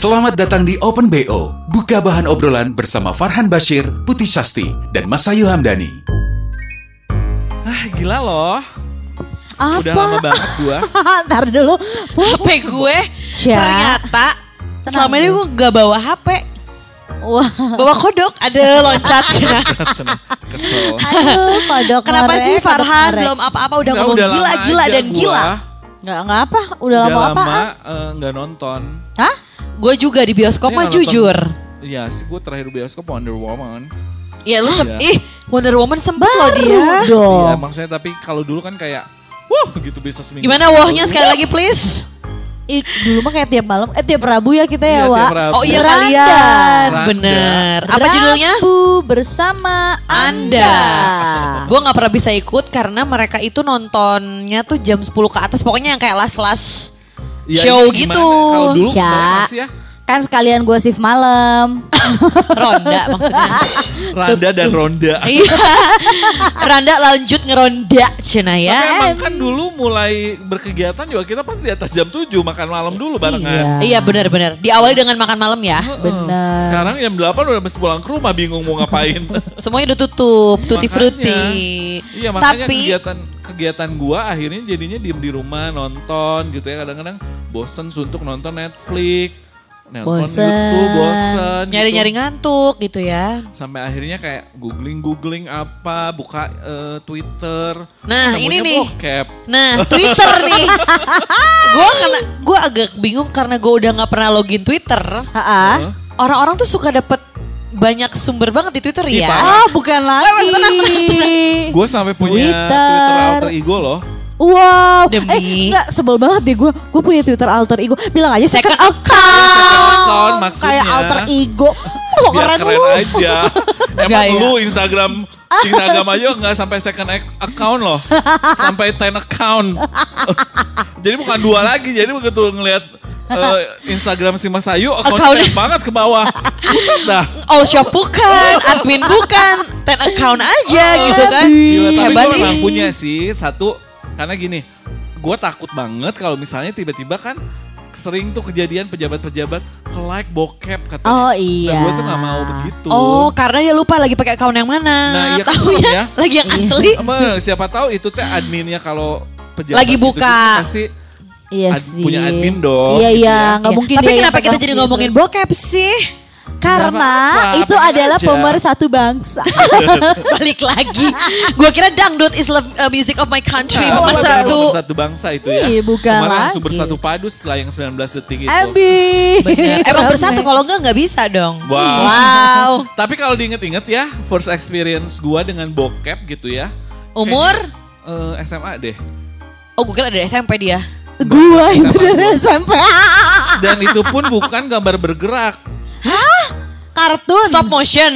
Selamat datang di Open BO. Buka bahan obrolan bersama Farhan Bashir, Putih Sasti, dan Mas Ayu Hamdani. Ah, gila loh. Apa? Udah lama banget gua. Ntar dulu. HP gue Ca. ternyata selama ini gue gak bawa HP. Wah. Bawa kodok ada loncat. Kesel. Aduh, kodok Kenapa sih Farhan belum apa-apa udah Nggak, ngomong udah gila, lama dan gua. gila. Nggak, nggak apa? Udah lama Udah apa? lama eh, nggak nonton. Hah? Gue juga di bioskop Iya, mah jujur. Iya sih, gue terakhir bioskop Wonder Woman. Ya lu sem- Iya. ih Wonder Woman sempet loh dia. dong. Iya, maksudnya tapi kalau dulu kan kayak, wah gitu bisa seminggu. Gimana wahnya sekali lagi please? Ih, dulu mah kayak tiap malam, eh tiap Rabu ya kita Iya, ya, tiap Wak. Rabu. Oh iya Randa. kalian. Randa. Bener. Apa Rabu judulnya? bersama Anda. Anda. Gue nggak pernah bisa ikut karena mereka itu nontonnya tuh jam 10 ke atas. Pokoknya yang kayak las-las Iya, show gimana? gitu. Kalau dulu ya? Kan sekalian gue shift malam. Ronda maksudnya. Randa dan Ronda. Iya. Randa lanjut ngeronda cina Tapi ya. emang kan dulu mulai berkegiatan juga kita pasti di atas jam 7 makan malam dulu barengan. Iya benar-benar. Diawali dengan makan malam ya. Bener. Sekarang jam 8 udah mesti pulang ke rumah bingung mau ngapain. Semuanya udah tutup, tutti frutti. Iya makanya Tapi kegiatan kegiatan gua akhirnya jadinya diem di rumah nonton gitu ya kadang-kadang bosen suntuk nonton Netflix, nonton Bosen. YouTube bosen, gitu. nyari-nyari ngantuk gitu ya. sampai akhirnya kayak googling googling apa buka eh, Twitter. Nah, ini nih. bokep. Nah, Twitter nih. Gue karena gue agak bingung karena gue udah nggak pernah login Twitter. Orang-orang tuh suka dapet banyak sumber banget di Twitter Ih, ya. Ah, bukan lagi. Gue sampai punya Twitter. Twitter alter ego loh. Wow. Demi. Eh, enggak sebel banget deh gue. Gue punya Twitter alter ego. Bilang aja second, Second account. account maksudnya. Kayak alter ego. Lo Biar keren, keren lu. aja. Emang Gaya. lu Instagram Instagram aja nggak sampai second ac- account loh. Sampai ten account. jadi bukan dua lagi. Jadi begitu ngelihat eh, Instagram si Mas Ayu akunnya Account. banget ke bawah. Buset dah. All shop bukan, admin bukan, ten account aja gitu kan. Gila, tapi Hebat gue memang punya sih satu karena gini, gue takut banget kalau misalnya tiba-tiba kan sering tuh kejadian pejabat-pejabat ke like bokep katanya. Oh, iya. Nah, gue tuh nggak mau begitu. Oh, karena dia lupa lagi pakai account yang mana. Nah, iya kan ya. lagi yang asli. Apa, siapa tahu itu teh adminnya kalau pejabat Lagi buka. juga pasti Iya Ad- sih. punya admin dong, Iya gitu iya, ya. nggak mungkin Tapi dia yang kenapa kita jadi sendiri ngomongin terus. bokep sih? Karena apa-apa, itu adalah aja. pemersatu bangsa. Balik lagi. Gua kira dangdut is love, uh, music of my country. Nah, Nomor bukan satu. satu bangsa itu ya. Ih, bukan Kemarin lagi. langsung bersatu padu setelah yang 19 detik itu. Ambi. Bener. Emang bersatu kalau enggak nggak bisa dong. Wow. Wow. Tapi kalau diinget-inget ya, first experience gua dengan bokep gitu ya. Umur? eh, SMA deh. Oh gue kira dari SMP dia. Gua itu dari SMP. Dan itu pun bukan gambar bergerak. Kartun. Stop motion.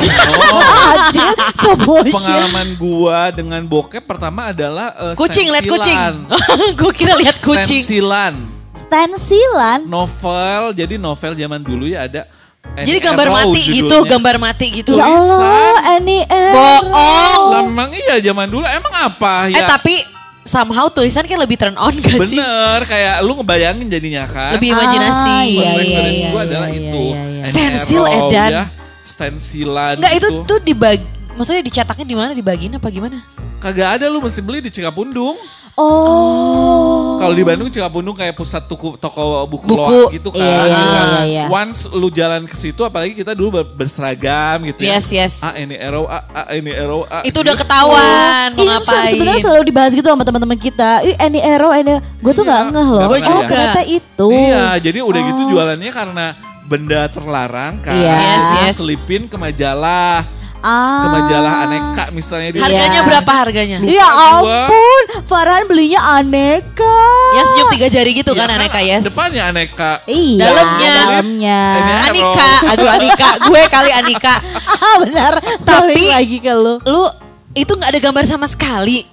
Anjir, stop motion. Pengalaman gua dengan bokep pertama adalah eh, kucing, lihat kucing. gue kira lihat kucing. Stensilan. Stensilan. Novel, jadi novel zaman dulu ya ada Jadi Annie gambar Arrow mati gitu, judulnya. gambar mati gitu. Ya Allah. Annie Bohong. Lah memang iya zaman dulu emang apa Eh ya? tapi somehow tulisan kan lebih turn on gak sih? Bener, kayak lu ngebayangin jadinya kan. Lebih imajinasi. Ah, iya, First iya, iya, gue iya, adalah iya, itu. iya, iya. Stensil, Arrow, Edan. ya. Stensilan Enggak itu gitu. tuh dibagi, maksudnya dicetaknya di mana? Dibagiin apa gimana? Kagak ada lu mesti beli di Cikapundung. Oh. Kalau di Bandung Cikapundung kayak pusat tuku, toko buku, Buku. loak gitu kan. Iya, iya, Nah, iya, iya. Once lu jalan ke situ apalagi kita dulu ber- berseragam gitu ya. Yes, yes. Ah ini arrow, ah, ah ini arrow, ah. Itu udah gitu. ketahuan mau Ini tuh ngapain. sebenarnya selalu dibahas gitu sama teman-teman kita. Ih, Annie Arrow, Annie Gue tuh Iya, nggak ngeh loh. Oh, juga. ternyata itu. Iya, jadi udah gitu Oh. jualannya karena benda terlarang kan. Iya. Yes, yes. Selipin ke majalah. Ke Ah. majalah aneka misalnya di Harganya Iya. berapa harganya? Lupa Ya gua. ampun, Farhan belinya aneka. Yang senyum tiga jari gitu Ya kan aneka yes. Depannya aneka. Iya, Dalamnya. dalamnya. Anika, aduh Anika, gue kali Anika. Ah, benar. Tapi- lagi ke lu. Lu itu nggak ada gambar sama sekali.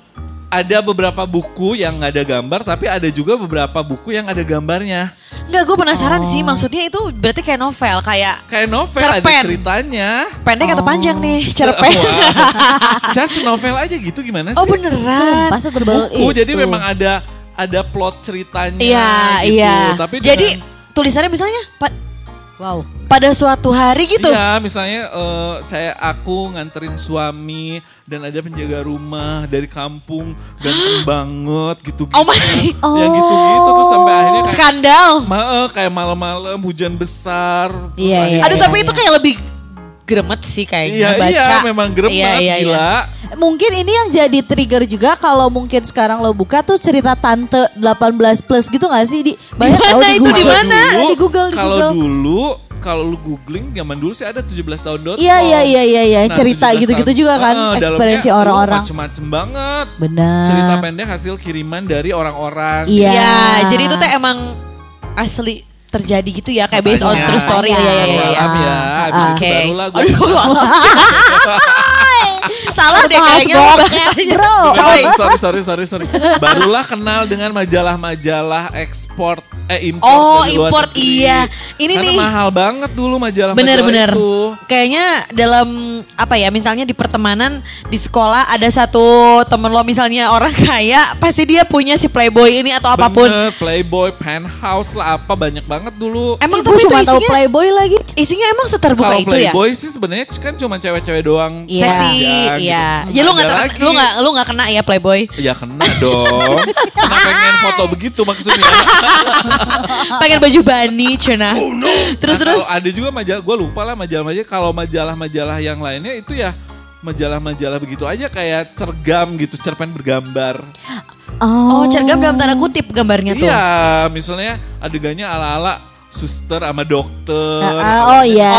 Ada beberapa buku yang nggak ada gambar, tapi ada juga beberapa buku yang ada gambarnya. Nggak, gue penasaran sih. Maksudnya itu berarti kayak novel, kayak Kayak novel ada Cerpen. ceritanya. pendek atau panjang nih, Se- cerpen. Wah. Just novel aja gitu gimana sih? Oh beneran. Buku, jadi memang ada ada plot ceritanya Iya, gitu. iya. Tapi Jadi dengan- tulisannya misalnya Wow. pada suatu hari gitu. Iya, misalnya eh, saya aku nganterin suami dan ada penjaga rumah dari kampung ganteng banget gitu. Oh my. Yang gitu-gitu terus sampai akhirnya kayak Skandal. Ma- eh, kayak malam-malam hujan besar. Iya, iya. akhirnya- Aduh tapi itu kayak lebih gremet sih kayaknya Iya, baca. iya, memang gremet Iya, iya, iya. gila. Mungkin ini yang jadi trigger juga kalau mungkin sekarang lo buka tuh cerita tante 18 plus gitu gak sih di banyak Di tahu mana itu, di mana? Iya, di Google di Kalau Google. dulu kalau lu googling zaman dulu sih ada 17tahun.com. Iya iya iya iya iya Nah, cerita 17 gitu-gitu tahun. juga kan dalamnya ekspresi lu orang-orang. Macem-macem banget. Benar. Cerita pendek hasil kiriman dari orang-orang. Iya. Iya, jadi itu tuh emang asli terjadi gitu ya kayak based on true story ya ya ya. Baru ya. ya. Abis itu Oke. barulah gue Salah deh kayaknya bahasanya. bro. Coy. sorry sorry sorry sorry. Barulah kenal dengan majalah-majalah ekspor eh import Oh, import, negeri. iya. Ini Karena nih. mahal banget dulu majalah-majalah Bener-bener. itu. Kayaknya dalam apa ya, misalnya di pertemanan di sekolah ada satu temen lo misalnya orang kaya, pasti dia punya si playboy ini atau apa pun. Bener, Playboy, Penthouse lah apa banyak banget dulu. Emang tapi itu cuma tahu isinya, Playboy lagi. isinya emang seterbuka Kalau itu ya? Playboy sih sebenarnya kan cuma cewek-cewek doang. Iya. Seksi, Aja, iya. gitu. Ya lu nggak lu nggak lu nggak kena ya Playboy? Ya kena dong. Karena pengen foto begitu maksudnya. Pakai baju bani, cina. Terus Nah, terus. ada juga majalah, gue lupa lah majalah-majalah. Kalau majalah-majalah yang lainnya itu ya majalah-majalah begitu aja kayak cergam gitu, cerpen bergambar. Oh, cergam dalam tanda kutip gambarnya tuh. Iya, misalnya adegannya ala-ala suster sama dokter. Ah, ah, oh iya.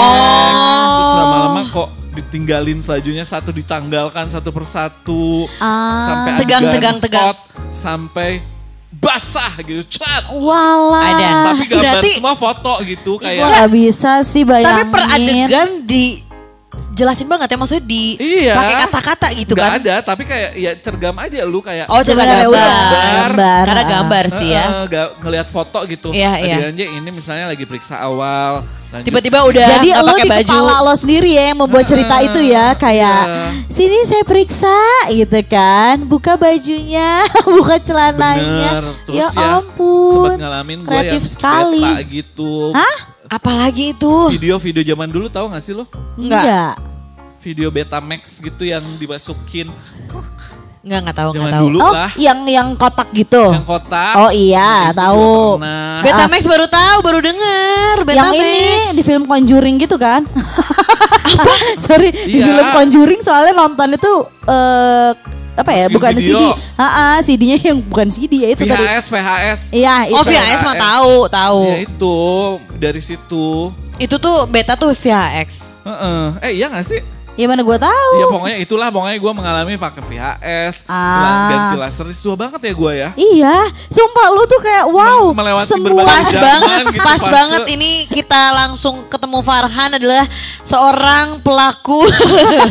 Terus lama-lama kok ditinggalin selanjutnya satu ditanggalkan satu persatu Ah. sampai Tegang, tegang, tegang. hot, sampai basah gitu cat. Walah. Ada. Tapi gambar Berarti- semua foto gitu kayak gak bisa sih bayangin. Tapi per adegan dijelasin banget ya maksudnya di Iya. pakai kata-kata gitu nggak kan. ada tapi kayak ya cergam aja lu kayak Oh, cerita Sebenarnya gambar. udah gambar. Karena gambar sih ya. Ga- ngelihat foto gitu. Iya, iya. Adegannya ini misalnya lagi periksa awal. lanjut- Tiba-tiba udah Jadi pakai di baju. kepala lo sendiri ya yang membuat cerita itu ya kayak Iya. sini saya periksa gitu kan buka bajunya buka celananya Bener. Terus ya, ya, ampun sempat ngalamin gue yang kreatif sekali beta gitu. Hah? Apalagi itu? Video-video zaman dulu tahu gak sih lo? Enggak. enggak Video Betamax gitu yang dimasukin Enggak, enggak tahu, enggak tahu. dulu oh lah. yang yang kotak gitu Yang kotak. oh iya Itu tahu pernah. Betamax baru tahu, baru denger. yang Betamax. ini di film Conjuring gitu kan sorry di Iya. film Conjuring soalnya nonton itu eh apa ya bukan video. CD ah CD-nya yang bukan CD ya itu tadi VHS, VHS. iya Oh, itu. VHS mah tahu, tahu. Ya itu dari situ. Itu tuh beta tuh VHX. Heeh. Eh iya gak sih? ya mana gue tahu Iya pokoknya itulah pokoknya gue mengalami pakai VHS, Ah. ganti laser tua banget ya gue ya. Iya, sumpah lu tuh kayak wow, melewati semua Pas zaman banget, gitu, pas fase. banget ini kita langsung ketemu Farhan adalah seorang pelaku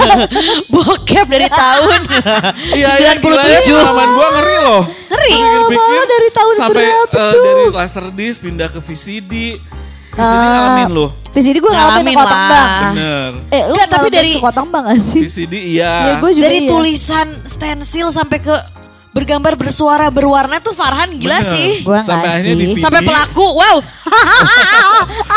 bokep dari tahun Iya, iya, gila ya, 97. pengalaman gue ngeri loh. Ngeri. Malah dari tahun sampai berapa eh, tuh? dari Laserdisc pindah ke VCD. VCD Ah. ngalamin loh. VCD gue ngalamin Ngalamin ke kotak bang. Bener. Eh, lu Enggak, tapi ngalamin dari- kotak bang gak sih? VCD iya. Ya, gue juga Dari iya. tulisan stensil sampai ke bergambar bersuara berwarna tuh Farhan gila Bener. sih. Gua sampai nggak akhirnya sih. di VCD. Sampai pelaku, wow.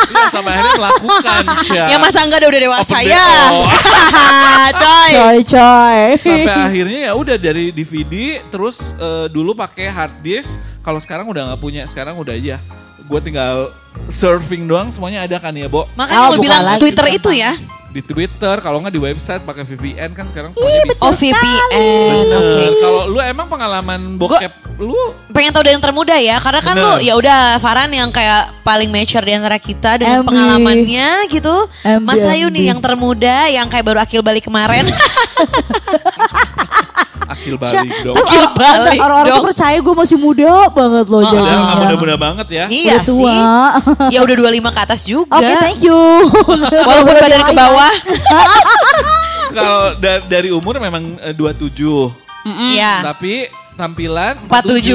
Iya, sampai akhirnya melakukan. Cia. Ya masa enggak udah dewasa Open ya. Coy. Coy coy. sampai akhirnya ya udah dari DVD terus eh, dulu pakai hard disk kalau sekarang udah nggak punya sekarang udah aja gue tinggal surfing doang semuanya ada kan ya Bo Makanya Oh, lo bukan bilang lagi, Twitter itu ya. di Twitter, kalau nggak di website pakai VPN kan sekarang Ih, semuanya bisa. betul Oh VPN, oke. Kalau lu emang pengalaman bokep lu Pengen tahu dari yang termuda ya, karena kan Bener. lu ya udah Farhan yang kayak paling mature di antara kita dengan Embi. pengalamannya gitu. Embi, Mas Ayu nih yang termuda, yang kayak baru akil balik kemarin. akil balik dong. Terus Akil balik orang-orang tuh percaya gue masih muda banget loh Oh, Ya jadinya. nggak muda-muda banget ya. iya Udah tua. sih. Ya udah 25 ke atas juga. Oke, thank you. Walaupun badan ke bawah. Kalau da- dari umur memang eh, 27. Iya. Tapi tampilan 47.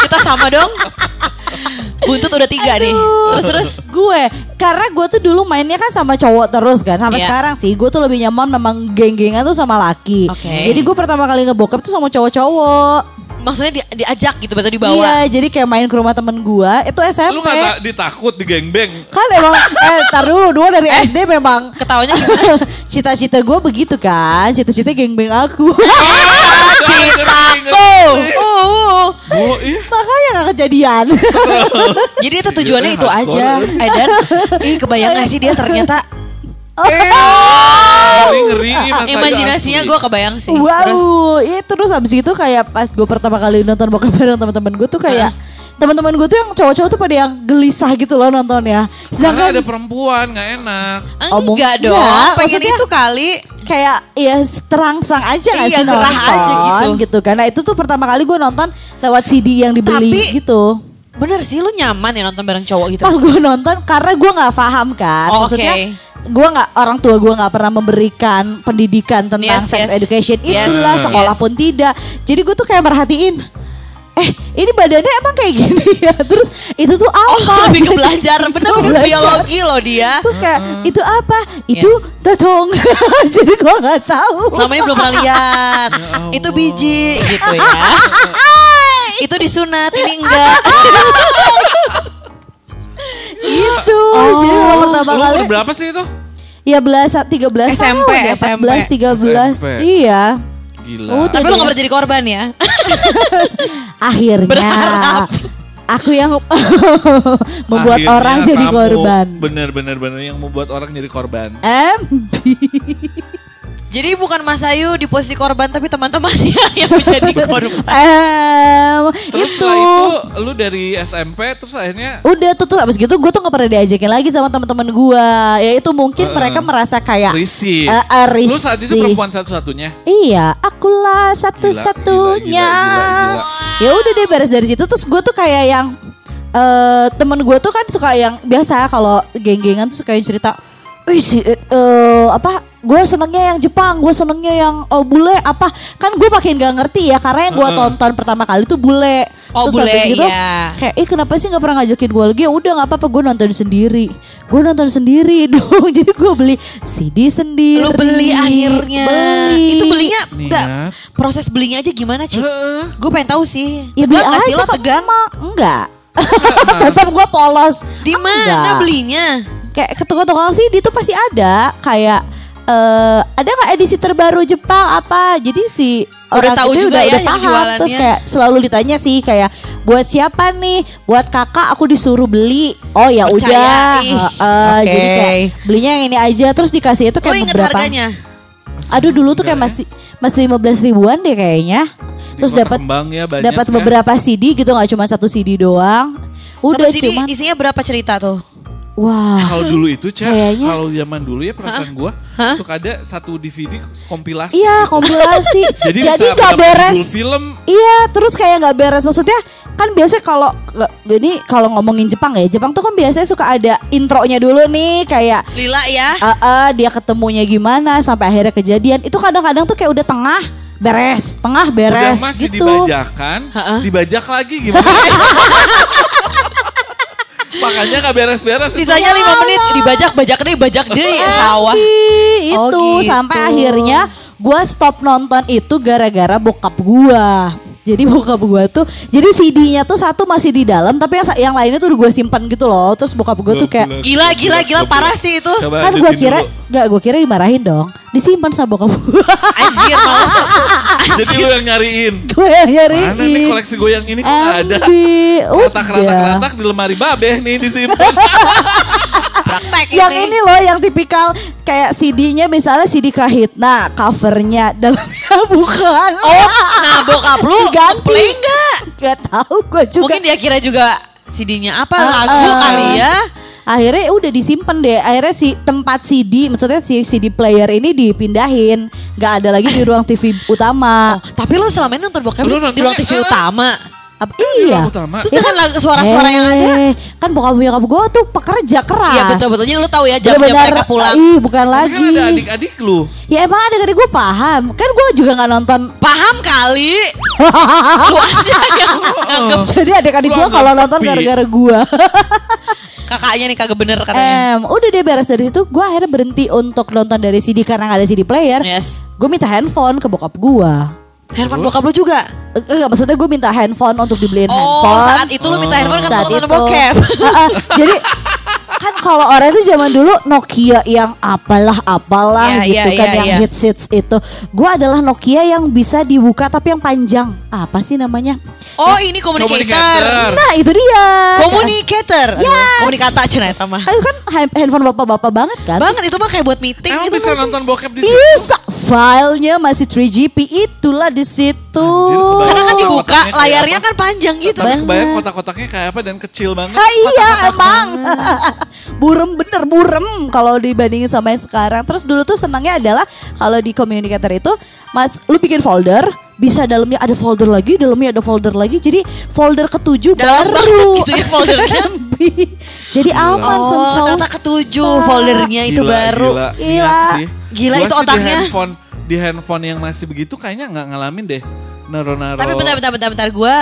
Kita sama dong. Buntut udah tiga nih. Terus terus. gue karena gue tuh dulu mainnya kan sama cowok terus kan sampai Iya. sekarang sih gue tuh lebih nyaman memang geng-gengan tuh sama laki Oke. jadi gue pertama kali ngebokep tuh sama cowok-cowok Maksudnya di- diajak gitu betul dibawa. iya jadi kayak main ke rumah temen gue itu SMP Lu nggak ta- ditakut di gengbeng? kan emang eh tar dulu dua dari SD memang Ketawanya gimana? cita-cita gue begitu kan cita-cita geng-beng aku Citaku. Uh. Bu, iya. makanya gak kejadian Jadi itu tujuannya itu aja. Edan, ih kebayang gak sih dia ternyata Ngeri ngeri Mas Ayu imajinasinya gue kebayang sih. wow. Terus, iya terus habis itu kayak pas gue pertama kali nonton bokep bareng teman-teman gue tuh kayak teman-teman gue tuh yang cowok-cowok tuh pada yang gelisah gitu loh nontonnya Karena sedangkan ada perempuan nggak enak. Omong- enggak dong. Enggak, Pengen maksudnya- itu kali. kayak ya terangsang aja gak Iya, sih nonton aja gitu. gitu karena itu tuh pertama kali gue nonton lewat CD yang dibeli Tapi- gitu Bener sih lu nyaman ya nonton bareng cowok gitu. pas gue nonton karena gue nggak paham kan? Oh, maksudnya oke. gue nggak orang tua gue nggak pernah memberikan pendidikan tentang Yes, sex yes. education. Yes, itulah sekolah yes. pun tidak. Jadi gue tuh kayak merhatiin eh ini badannya emang kayak gini ya? Terus itu tuh apa? Oh lebih ke Jadi- belajar. Oh, Bener-bener belajar. biologi loh dia. Terus kayak itu apa? Itu Yes. dodong jadi gue nggak tahu. Selama ini belum pernah lihat. Itu biji. gitu ya Itu disunat Ini enggak itu jadi memang pertama Lu kali berapa sih itu? ya belas tiga belas SMP, tahun ya SMP. 14 tiga belas SMP. iya Gila. Udah Tapi lu deh. gak pernah jadi korban ya akhirnya Berharap. aku yang membuat Akhirnya orang jadi korban Bener bener bener yang membuat orang jadi korban. MB Jadi bukan Mas Ayu di posisi korban Tapi teman-temannya yang menjadi korban Em, Terus itu setelah itu lu dari SMP terus akhirnya udah tuh tuh abis gitu gue tuh gak pernah diajakin lagi sama teman-teman gue ya itu mungkin mereka merasa kayak risih. Eh, eh, Lu saat itu perempuan satu-satunya. Iya, akulah satu-satunya. Ya udah deh beres dari situ terus gue tuh kayak yang eh temen gue tuh kan suka yang biasa kalau geng-gengan tuh suka yang cerita, wih si eh, apa? Gue senengnya yang Jepang, gue senengnya yang oh, bule apa? Kan gue makin gak ngerti ya karena yang gue tonton pertama kali tuh bule. Oh, Terus bule, habis gitu, iya. Kayak, ih kenapa sih gak pernah ngajakin gue lagi? Ya udah gak apa-apa, gue nonton sendiri. Gue nonton sendiri dong. Jadi gue beli CD sendiri. Lu beli akhirnya Beli. Itu belinya enggak Niat. Proses belinya aja gimana Cik? Gue pengen tahu sih Ya beli Tegang gak sih lo tegang? Enggak. Tetap gue polos. Di mana belinya? Kayak ke tukang-tukang sih itu pasti ada kayak eh ada nggak edisi terbaru Jepang apa? Jadi si Udah orang tahu itu juga udah, ya udah paham. jualannya. Terus kayak selalu ditanya sih kayak buat siapa nih? Buat kakak aku disuruh beli. Oh ya udah. ih. Heeh, Jadi Oke. kayak belinya yang ini aja terus dikasih itu kayak inget beberapa. harganya? Aduh dulu tuh kayak masih masih 15 ribuan deh kayaknya. Terus dapat ya dapat ya. beberapa CD gitu nggak cuma satu CD doang. Udah Satu CD cuman isinya berapa cerita tuh? Wah. Kalau dulu itu Cak, Kayaknya- kalau zaman dulu ya perasaan gua suka ada satu DVD kompilasi. Iya kompilasi. Jadi, Jadi dapat beres. film Iya, terus kayak nggak beres. Maksudnya kan biasanya kalau nggak- ini kalau ngomongin Jepang ya, Jepang tuh kan biasanya suka ada intronya dulu nih kayak Lila ya? eh, eh, dia ketemunya gimana sampai akhirnya kejadian. Itu kadang-kadang tuh kayak udah tengah beres, tengah udah beres masih gitu. dibajakan, dibajak lagi gimana? Makanya gak beres-beres. itu. Sisanya 5 menit dibajak, bajak deh, bajak deh ya sawah. Ih, Oh, itu gitu. sampai akhirnya gua stop nonton itu gara-gara bokap gua. Jadi bokap gua tuh, jadi CD-nya tuh satu masih di dalam, tapi yang, yang lainnya tuh udah gue simpan gitu loh. Terus bokap gua tuh kayak, Gila, gila, gila, parah sih itu. Coba kan gue kira, nggak gue kira dimarahin dong. Disimpan sama bokap gua. Anjir, males. Jadi lu yang nyariin. gue yang nyariin. Mana nih koleksi gue yang ini kok gak ada? Udah. Retak-retak-retak di lemari babeh nih disimpan. praktek yang ini. ini loh yang tipikal kayak CD-nya misalnya CD kahit. Nah, covernya dalamnya bukan. Oh, nah bokap lu play nggak? Gak tahu gue juga. Mungkin dia kira juga CD-nya apa Ah, lagu ah. kali ya. Akhirnya udah disimpan deh. Akhirnya si tempat CD, maksudnya si CD player ini dipindahin. Gak ada lagi di ruang TV utama. Oh, tapi lu selama ini nonton bokep Lu di- di ruang TV eh, utama. Apa- iya. ruang utama. Terus dengan lagu suara-suara yang ada. Eh, Kan bokap nyokap gue tuh pekerja keras. Iya betul-betul. Jadi lu tahu ya jam-jam mereka pulang. Ih, bukan Tapi lagi. kan ada adik-adik lu. Ya emang ada adik gue paham. Kan gue juga nggak nonton. Paham kali. lu aja yang nganggep Jadi adik-adik gue anggap kalau nonton gara-gara gue. kakaknya nih kagak bener katanya. Em, udah deh beres dari situ. Gue akhirnya berhenti untuk nonton dari CD karena nggak ada CD player. Yes. Gue minta handphone ke bokap gue. Handphone bokap lu juga. Eh, Enggak, maksudnya gue minta handphone untuk dibeliin Oh, handphone. saat itu lu minta handphone kan Saat nonton itu. bokep. Jadi kan kalau orang itu zaman dulu Nokia yang apalah apalah Iya, gitu iya, kan iya, yang iya. hits hits itu. Gue adalah Nokia yang bisa dibuka tapi yang panjang. Apa sih namanya? Oh, ini communicator. Communicator. Nah itu dia. Communicator. Aduh, Yes. Komunikata aja nah, mah. Kan kan ha- handphone bapak-bapak banget kan? Banget itu mah kayak buat meeting Emang gitu bisa langsung. nonton bokep di situ? Bisa. Filenya masih 3GP itulah di situ. Kayak layarnya apa? kan panjang gitu. Tapi kebayang kotak-kotaknya kayak apa dan kecil banget. Ah, iya emang Burem bener burem Kalau dibandingin sama yang sekarang Terus dulu tuh senangnya adalah Kalau di communicator itu Mas lu bikin folder Bisa dalamnya ada folder lagi Dalamnya ada folder lagi Jadi folder ketujuh Dalam baru banget gitu ya foldernya. Jadi aman Oh, ternyata ketujuh foldernya itu Gila, baru. Gila, Gila. Sih. Gila, Gua itu otaknya. Di handphone, di handphone yang masih begitu kayaknya nggak ngalamin deh. Naro-naro. Tapi bentar bentar bentar bentar gue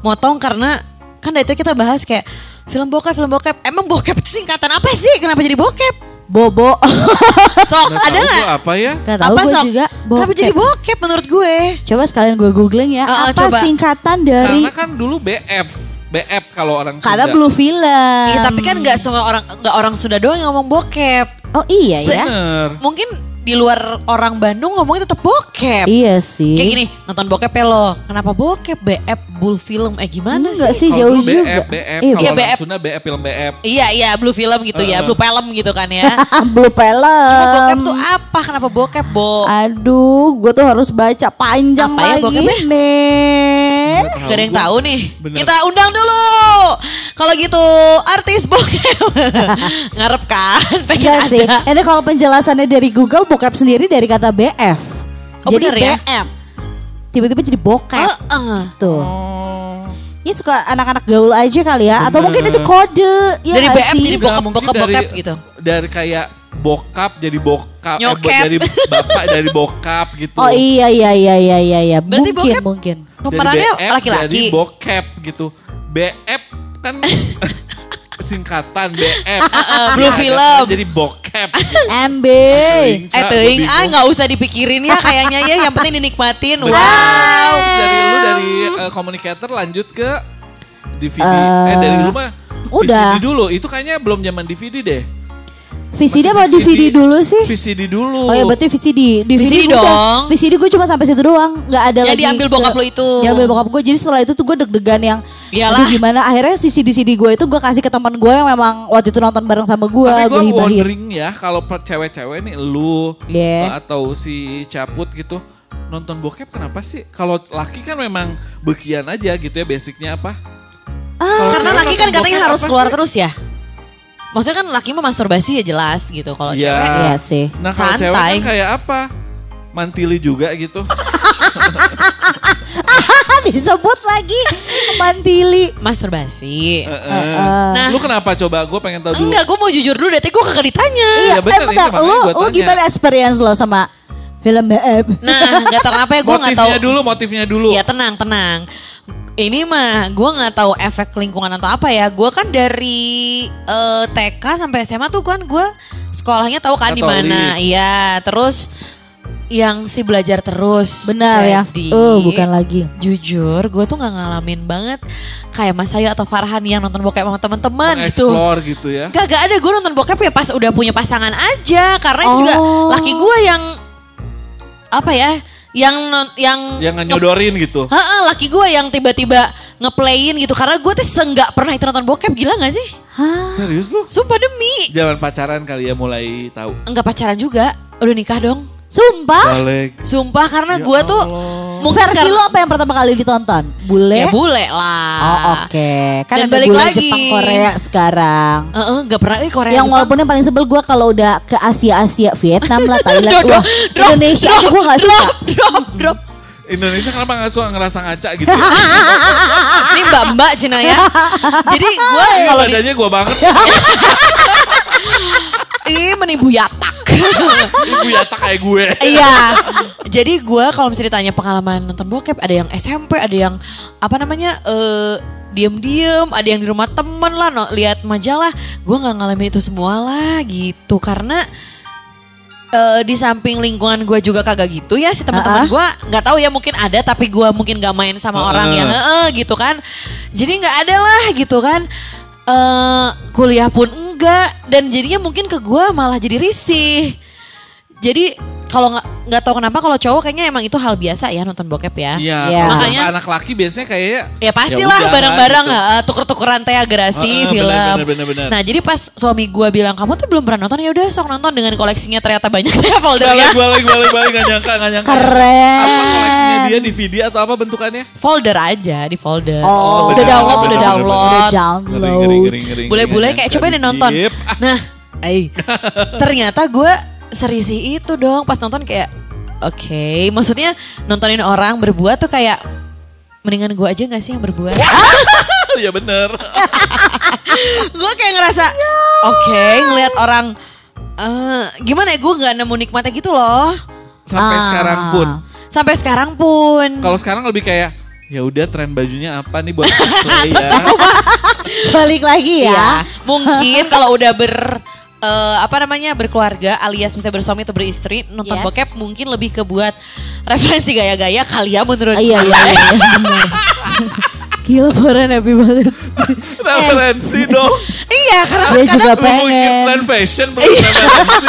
motong karena kan dari tadi kita bahas kayak film bokep film bokep. Emang bokep itu singkatan apa sih? Kenapa jadi bokep? Bobo Sok Nggak ada tahu nggak? gua apa ya? Gak tau Apa gue sok? juga Kenapa bokep. jadi bokep menurut gue? Coba sekalian gue googling ya Uh, uh, Apa coba. singkatan dari Karena kan dulu BF. BF kalau orang Karena Sunda. Blue Film Iya tapi kan nggak semua orang nggak orang Sunda doang yang ngomong bokep. Oh iya ya Bener. Mungkin di luar orang Bandung ngomongnya tetap bokep. Iya sih Kayak gini, nonton bokep ya lo. Kenapa bokep? BF bull film eh gimana Enggak sih? sih jauh dulu juga BF, BF. Iya, Kalau Iya, BF. Sunda BF, film BF. Iya iya blue film gitu ya, Uh-uh. blue film gitu kan ya. Blue Film Cuma bokep tuh apa? Kenapa bokep, Bo? Aduh, gue tuh harus baca panjang Apa ya lagi bokepnya? nih. Gak ada yang tahu nih. Bener. Kita undang dulu. Kalau gitu artis bokep. Ngarep kan? Pengen Enggak ada. sih. Ini kalau penjelasannya dari Google, bokep sendiri dari kata BF. Oh, jadi bener ya? BM. Tiba-tiba jadi bokep. Heeh. Tuh. Oh. Ya suka anak-anak gaul aja kali ya. Atau Bener. mungkin itu kode. Ya Dari BF sih? jadi Nggak, bokep, mungkin bokep, dari- bokep gitu. Dari kayak bokap jadi bokap. eh, Nyokap. dari bapak dari bokap gitu. Oh iya iya iya iya iya iya. Berarti Mungkin bokep- mungkin. Dari Pemerannya BF Jadi laki-laki. bokep gitu. BF kan singkatan BF. Blue film. Jadi bokep. MB. Teuing, Eh teuing ah nggak usah dipikirin ya kayaknya ya yang penting dinikmatin. Wow. Dari lu dari eh, communicator lanjut ke DVD. Eh, eh dari lu mah udah. VCD dulu. Itu kayaknya belum zaman DVD deh. VCD apa DVD dulu sih? VCD dulu. Oh ya berarti VCD VCD gua udah- dong. VCD gue cuma sampai situ doang Gak ada Yang lagi diambil ke- bokap lu itu. Diambil bokap gue Jadi setelah itu tuh gue deg-degan yang Iyalah. gimana Akhirnya si CD-CD gue itu gue kasih ke teman gue Yang memang waktu itu nonton bareng sama gue Tapi Gue wondering ya kalau per cewek-cewek nih lu Yeah. atau si caput gitu nonton bokep kenapa sih? Kalau laki kan memang bekian aja gitu ya basicnya apa? Kalau Karena laki kan katanya harus keluar sih? terus ya. Maksudnya kan laki mah masturbasi ya jelas gitu. Kalau Iya. cewek Iya sih Nah kalau cewek Santai. kan kayak apa? Mantili juga gitu. Disebut lagi Mantili masturbasi. Heeh. Nah. lu kenapa coba? Gue pengen tahu dulu. Enggak, gue mau jujur dulu deh, gue kagak ditanya. Iya, bener, eh, bentar, lu, lu gimana experience lo sama film BF? Nah, nggak tahu kenapa ya gue nggak tahu. motifnya dulu, motifnya dulu. Ya tenang, tenang. Ini mah gue nggak tahu efek lingkungan atau apa ya. Gue kan dari eh, TK sampai SMA tuh kan gue sekolahnya tahu kan di mana. Iya, terus yang si belajar terus. Benar ya Oh bukan lagi Jujur, gue tuh nggak ngalamin banget kayak Mas Ayu atau Farhan yang nonton bokep sama teman-teman gitu. Gitu ya. Gak, gak ada gue nonton bokep ya pas udah punya pasangan aja karena itu juga Oh. laki gue yang apa ya yang yang Yang nyodorin gitu. Heeh, laki gue yang tiba-tiba ngeplayin gitu karena gue tuh senggak pernah itu nonton bokep gila gak sih? Serius lu? Sumpah demi. Zaman pacaran kali ya mulai tahu. Enggak pacaran juga, udah nikah dong. Sumpah. Balik. Sumpah karena Ya gue tuh mungkin Versi karena lu apa yang pertama kali ditonton? Bule? ya bule lah. Oh oke. Kan Dan ada balik bule lagi. Jepang Korea sekarang. Heeh, nggak pernah eh Korea. yang Jepang. walaupun yang paling sebel gue kalau udah ke Asia Asia Vietnam lah Thailand Drop, wah drop, Indonesia drop, aja gue gak suka Drop, drop, drop. Indonesia kenapa gak suka ngerasa ngaca gitu? Ini mbak-mbak Cina ya. Jadi gue kalau di Badannya gue banget. Yatak. Ibu yata kayak gue. Iya. Jadi gue kalau misalnya ditanya pengalaman nonton bokep, ada yang SMP, ada yang apa namanya eh diem-diem, ada yang di rumah temen lah, no, lihat majalah. Gue nggak ngalamin itu semua lah gitu karena eh, di samping lingkungan gue juga kagak gitu ya si teman-teman gue nggak tahu ya mungkin ada tapi gue mungkin gak main sama orang yang heeh gitu kan jadi nggak ada lah gitu kan eh kuliah pun enggak dan jadinya mungkin ke gue malah jadi risih. Jadi kalau nggak nggak tahu kenapa kalau cowok kayaknya emang itu hal biasa ya nonton bokep ya Iya, kalau Makanya- anak laki biasanya kayaknya Ya pastilah udah, bareng-bareng gitu. eh, tuker-tukeran teh agresi Heeh, film. bener, bener, bener, bener. Nah jadi pas suami gue bilang kamu tuh belum pernah nonton ya udah sok nonton dengan koleksinya ternyata banyak ya foldernya. Balik, balik, balik, balik, gak nyangka, gak nyangka. Keren. Apa koleksinya dia DVD atau apa bentukannya? Folder aja di folder. Oh, udah bener, download, bener, udah bener, udah download. Download. Bule-bule kayak coba nih nonton. Nah, eh, ternyata gue serisi itu dong pas nonton kayak oke, maksudnya nontonin orang berbuat tuh kayak mendingan gue aja gak sih yang berbuat? Iya bener. gue kayak ngerasa oke ngelihat orang eh gimana ya gue nggak nemu nikmatnya gitu loh Sampai Ah. sekarang pun. sampai sekarang pun Kalau sekarang lebih kayak ya udah tren bajunya apa nih buat cosplay ya. balik lagi ya ya mungkin kalau udah ber eh, apa namanya berkeluarga alias misalnya bersuami atau beristri nonton Yes. bokep mungkin lebih ke buat referensi gaya-gaya kali ya menurut iya gue. iya iya benar. Gila Farhan happy banget Referensi dong. iya karena Dia juga mau ikut pengen tren fashion belum referensi.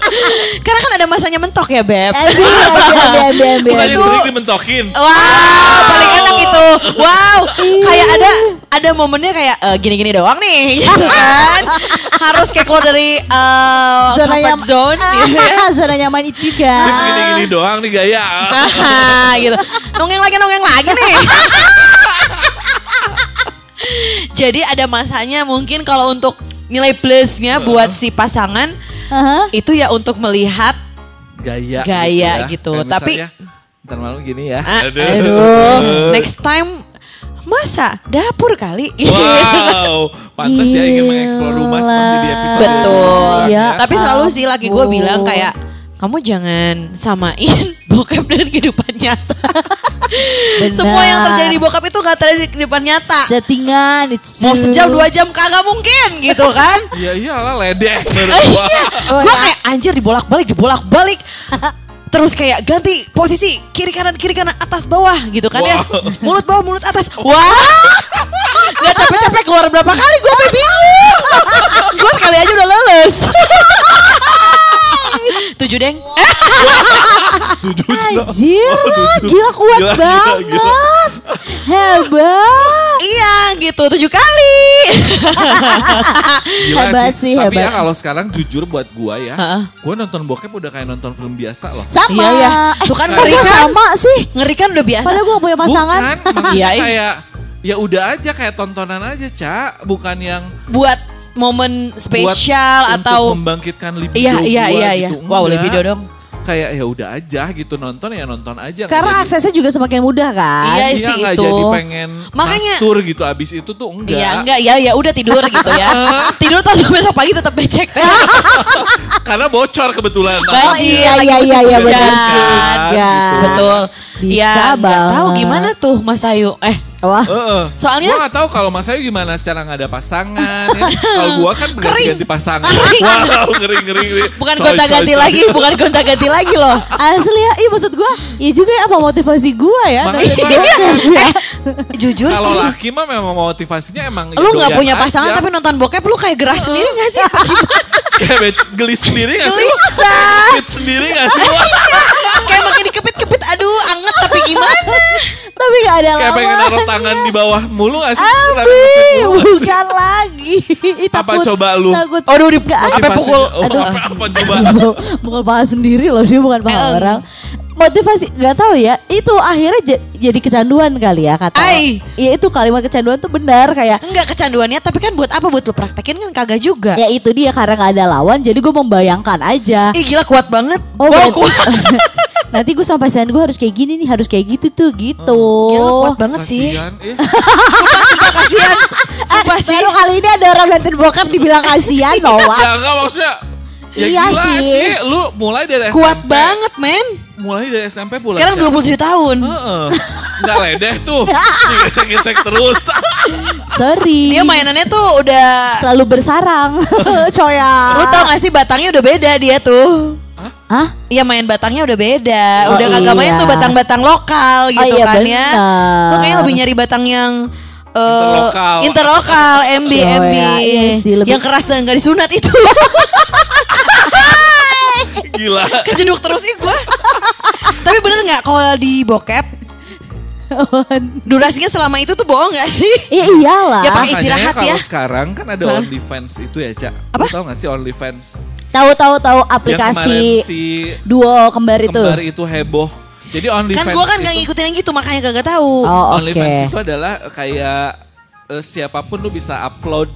karena kan ada masanya mentok ya beb ambil, ambil. Bukannya Itu- sering dimentokin. Wow, paling enak itu. Wow, kayak ada ada momennya kayak eh, gini-gini doang nih, gitu kan? Harus kayak keluar dari eh, Zona nyaman zone, gitu ya. Zona nyaman itu juga Gini-gini doang nih gaya. Gitu. Nongeng lagi, nongeng lagi nih. Jadi ada masanya mungkin kalau untuk nilai plusnya buat si pasangan Aha. itu ya untuk melihat Gaya. Gaya ya. gitu. Tapi- Ntar malam gini ya. Ah, Aduh. next time masa dapur kali. Wow, pantas ya ingin mengeksplor rumah seperti di episode Betul. dua, Ya. Tapi selalu sih laki gue bilang kayak kamu jangan samain bokep dengan kehidupan nyata. Benar. Semua yang terjadi di bokep itu gak terjadi di kehidupan nyata. settingan Mau sejam dua jam kagak mungkin gitu kan? Iya iyalah ledek menurut gua. Iya, gue kayak anjir dibolak-balik, dibolak-balik. Terus kayak ganti posisi kiri kanan kiri kanan atas bawah gitu kan ya. Wow. Mulut bawah mulut atas. Wah. Gak capek-capek keluar berapa kali gue bingung. gue sekali aja udah leles. Tujuh deng. Tujuh. Anjir, Oh, gila kuat Gila, gila, banget. gila. Hebat. Iya gitu tujuh kali. Gila Hebat sih, Tapi ya hebat. kalau sekarang jujur buat gua ya, gua nonton bokep udah kayak nonton film biasa loh. Sama. Iya, iya. Eh, Tuh kan ngeri gua kan? sama sih. Ngeri kan udah biasa. Padahal gue gak punya pasangan. Bukan, maksudnya Iya, iya. kayak ya udah aja kayak tontonan aja, Cak. Bukan yang Buat momen buat spesial untuk atau membangkitkan libido Iya iya gua iya iya. gitu. Wow, Enggak. libido dong. Kayak ya udah aja gitu nonton ya nonton aja. Karena jadi- aksesnya juga semakin mudah kan. Iya Iya sih itu. jadi pengen Makanya- mastur gitu abis itu tuh enggak. Iya enggak ya ya udah tidur gitu ya. tidur terus besok pagi tetap becek. Karena bocor kebetulan. Oh, iya iya iya iya benar juga. gitu. Betul. Bisa ya nggak banget. tahu gimana tuh Mas Ayu. Eh Wah. Heeh. Soalnya- gua gak tahu kalau Mas Ayu gimana secara nggak ada pasangan. ya. Kalau gua kan berganti-ganti pasangan. Kering. Wow, ngeri ngeri bukan Coy, gonta ganti coy, coy. lagi, bukan gonta ganti lagi loh. Asli ya, iya maksud gue, iya juga ya apa motivasi gue ya. Makanya nonton gua- bokep ya. Jujur Kalau sih. laki mah memang motivasinya emang Lu nggak punya pasangan aja. tapi nonton bokep lu kayak gerah sendiri gak sih? Kayak gelis sendiri gak sih? Gelisah. Sendiri gak sih? lu? kayak makin dikepit-kepit aduh anget tapi gimana? Tapi gak ada Kayak pengen naruh tangan di bawah mulu gak sih? Abi, sih? bukan lagi. Apa coba lu? Takut. Aduh, di- Nggak, apa pukul? Aduh. apa, apa coba? Mukul paha sendiri loh dia bukan paha Eh, orang. Motivasi nggak tahu ya. Itu akhirnya ja- jadi kecanduan kali ya kata. Ai. Iya itu kalimat kecanduan tuh benar kayak Enggak kecanduannya, tapi kan buat apa? Buat lu praktekin kan kagak juga. ya itu dia karena nggak ada lawan jadi gue membayangkan aja. Ih gila kuat banget. Oh, wow, kuat. Nanti gue sampai sana gue harus kayak gini nih, harus kayak gitu tuh gitu. Gila kuat banget sih. Kasihan, eh. Sumpah kasihan. Sumpah Ah, sih. Baru kali ini ada orang nonton bokap dibilang kasihan loh. Wak. Ya enggak maksudnya. Ya Iya gila sih. sih. Lu mulai dari Kuat SMP. banget, men. Mulai dari SMP bulan Sekarang 27 tahun. Heeh. Enggak ledeh tuh. Digesek-gesek terus. Sorry. Dia mainannya tuh udah selalu bersarang. Coya. Lu tau gak sih batangnya udah beda dia tuh. Hah? Iya main batangnya udah beda. Oh, udah kagak main iya. tuh batang-batang lokal gitu iya, kan ya. bener. Lu kayaknya lebih nyari batang yang eh, Interlokal. interlokal, MB, Cewek, MB. iya sih, lebih- Yang keras dan gak disunat itu. Gila. Kejeduk terus sih gue. Tapi bener gak kalau di bokep durasinya selama itu tuh bohong gak sih? Iya iyalah. Ya, pakai Makanya istirahat kalau ya. sekarang kan ada Hah? OnlyFans itu ya, Cak. Apa? Lu tau gak sih OnlyFans? Tahu tahu tahu aplikasi si duo kembar itu. kembar itu heboh. Jadi OnlyFans Kan gue kan gak itu- ngikutin yang gitu makanya gak tahu. Oh oke. OnlyFans itu adalah kayak eh, siapa pun lu bisa upload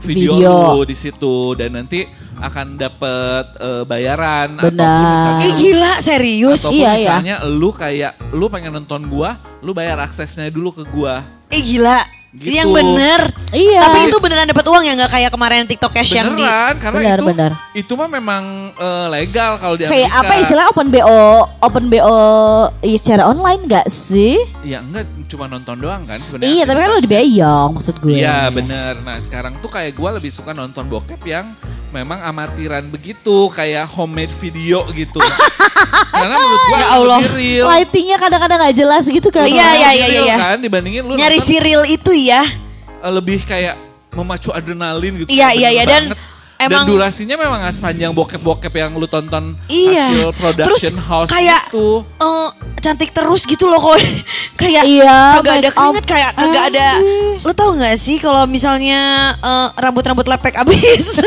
video, Video. lu di situ dan nanti akan dapet eh, bayaran Benar. ataupun misalnya Ih gila serius. ataupun Iya, iya. misalnya lu kayak lu pengen nonton gua, lu bayar aksesnya dulu ke gua. Ih gila. Gitu. Yang bener. Iya. Tapi itu beneran dapat uang ya nggak kayak kemarin TikTok Cash yang di Beneran karena Benar, itu benar. itu mah memang eh, legal kalau di Kayak Amerika. apa istilah open BO open BO iya, secara online gak sih? Ya enggak cuma nonton doang kan sebenarnya. Iya tapi kan lo dibayang maksud gue. Iya bener. Nah sekarang tuh kayak gue lebih suka nonton bokep yang memang amatiran begitu, kayak homemade video gitu. Karena menurut gue Ya Allah. real. Lightingnya kadang-kadang gak jelas gitu kan. Iya, iya, iya, iya. Kan dibandingin lu nyari serial itu ya. eh, lebih kayak memacu adrenalin gitu. Iya, iya, iya. Dan emang- dan durasinya memang gak sepanjang bokep-bokep yang lu tonton Iya. hasil production Terus house kayak gitu. eh, cantik terus gitu loh kok. kayak Iya, kagak ada keringet kayak kagak ada. Lu tau gak sih kalau misalnya eh, rambut-rambut lepek abis?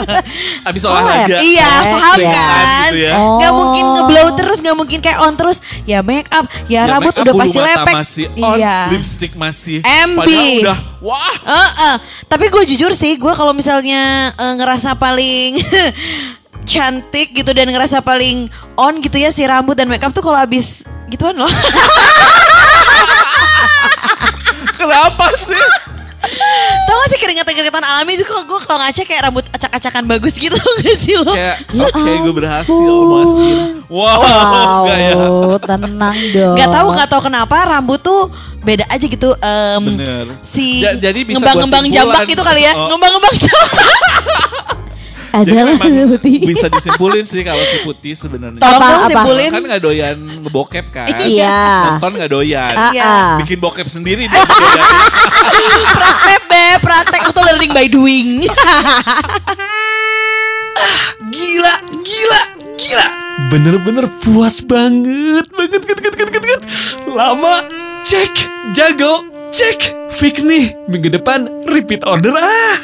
Abis Oh, olahraga. iya, Lepek, paham ya. kan? Gitu ya. Oh. Gak mungkin ngeblow terus, gak mungkin kayak on terus. Ya make up, ya, Ya, rambut make up, udah pasti mata lepek. masih on, iya. lipstick masih. MB. Padahal udah, wah. Heeh. Tapi gue jujur sih, gue kalau misalnya eh, ngerasa paling cantik gitu dan ngerasa paling on gitu ya si rambut dan makeup tuh kalau habis gituan loh. Kenapa sih? Tau gak sih keringetan-keringetan alami itu kok gue kalau ngaca kayak rambut acak-acakan bagus gitu gak sih lo? Kayak, Ya oke gue berhasil masih. Wow, Wow, enggak ya? tenang dong. Gak tahu gak tahu kenapa rambut tuh beda aja gitu. em, Bener. Si Ja- jadi bisa ngembang-ngembang jambak gitu kali ya. Oh. Ngembang-ngembang jambak. Ada Jadi memang putih. bisa disimpulin sih kalau si putih sebenarnya. Tolong simpulin. Kan nggak doyan ngebokep kan? Iya. Nonton nggak doyan. Ah, Iya. ah. Bikin bokep sendiri praktek be, praktek atau learning by doing. gila, gila, gila. Bener-bener puas banget, banget, banget, banget, banget, banget. Lama, cek, jago, cek. Fix nih, minggu depan repeat order ah.